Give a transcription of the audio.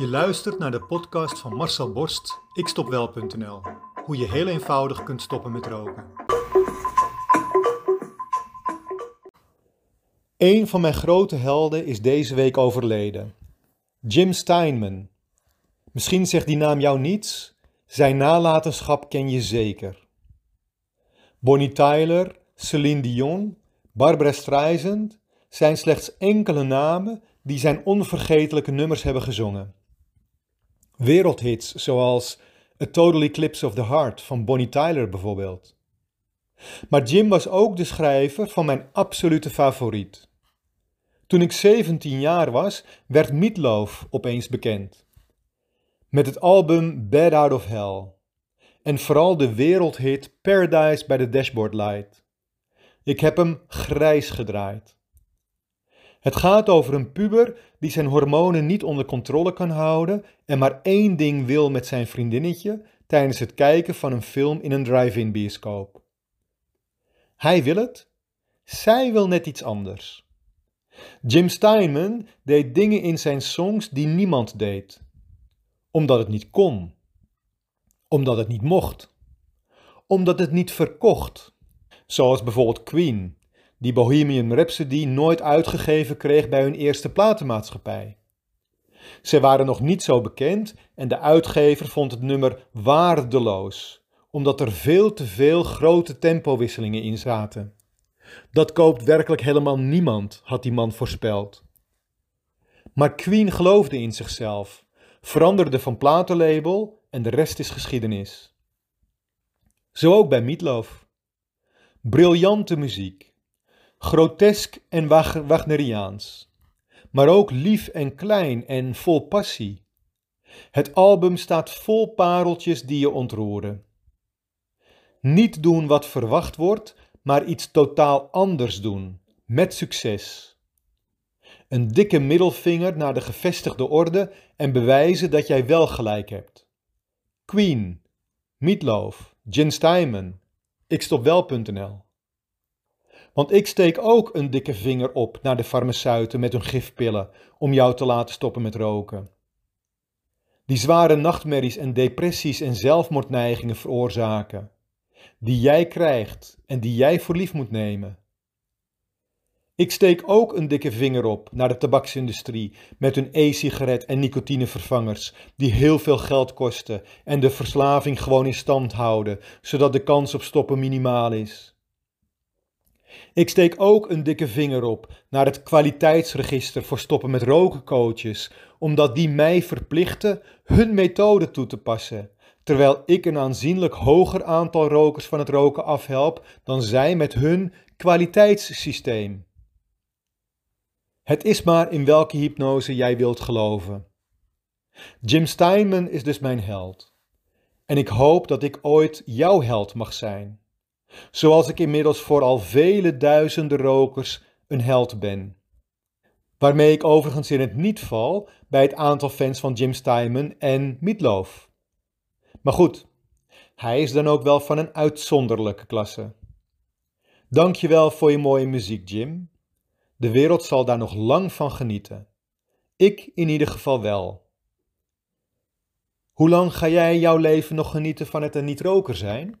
Je luistert naar de podcast van Marcel Borst, ikstopwel.nl. Hoe je heel eenvoudig kunt stoppen met roken. Een van mijn grote helden is deze week overleden. Jim Steinman. Misschien zegt die naam jou niets, zijn nalatenschap ken je zeker. Bonnie Tyler, Celine Dion, Barbara Streisand zijn slechts enkele namen die zijn onvergetelijke nummers hebben gezongen. Wereldhits zoals A Total Eclipse of the Heart van Bonnie Tyler bijvoorbeeld. Maar Jim was ook de schrijver van mijn absolute favoriet. Toen ik 17 jaar was, werd Meatloaf opeens bekend. Met het album Bad Out of Hell. En vooral de wereldhit Paradise by the Dashboard Light. Ik heb hem grijs gedraaid. Het gaat over een puber die zijn hormonen niet onder controle kan houden en maar één ding wil met zijn vriendinnetje tijdens het kijken van een film in een drive-in bioscoop. Hij wil het, zij wil net iets anders. Jim Steinman deed dingen in zijn songs die niemand deed. Omdat het niet kon. Omdat het niet mocht. Omdat het niet verkocht. Zoals bijvoorbeeld Queen, die Bohemian Rhapsody nooit uitgegeven kreeg bij hun eerste platenmaatschappij. Ze waren nog niet zo bekend en de uitgever vond het nummer waardeloos, omdat er veel te veel grote tempowisselingen in zaten. Dat koopt werkelijk helemaal niemand, had die man voorspeld. Maar Queen geloofde in zichzelf, veranderde van platenlabel en de rest is geschiedenis. Zo ook bij Meatloaf. Briljante muziek, grotesk en Wagneriaans, maar ook lief en klein en vol passie. Het album staat vol pareltjes die je ontroeren. Niet doen wat verwacht wordt, maar iets totaal anders doen, met succes. Een dikke middelvinger naar de gevestigde orde en bewijzen dat jij wel gelijk hebt. Queen, Meatloaf, Jen Steinman, ikstopwel.nl Want ik steek ook een dikke vinger op naar de farmaceuten met hun gifpillen om jou te laten stoppen met roken. Die zware nachtmerries en depressies en zelfmoordneigingen veroorzaken die jij krijgt en die jij voor lief moet nemen. Ik steek ook een dikke vinger op naar de tabaksindustrie met hun e-sigaret en nicotinevervangers, die heel veel geld kosten en de verslaving gewoon in stand houden, zodat de kans op stoppen minimaal is. Ik steek ook een dikke vinger op naar het kwaliteitsregister voor stoppen met roken coaches, omdat die mij verplichten hun methode toe te passen terwijl ik een aanzienlijk hoger aantal rokers van het roken afhelp dan zij met hun kwaliteitssysteem. Het is maar in welke hypnose jij wilt geloven. Jim Steinman is dus mijn held. En ik hoop dat ik ooit jouw held mag zijn. Zoals ik inmiddels voor al vele duizenden rokers een held ben. Waarmee ik overigens in het niet val bij het aantal fans van Jim Steinman en Meatloaf. Maar goed, hij is dan ook wel van een uitzonderlijke klasse. Dankjewel voor je mooie muziek, Jim. De wereld zal daar nog lang van genieten. Ik in ieder geval wel. Hoe lang ga jij jouw leven nog genieten van het een niet-roker zijn?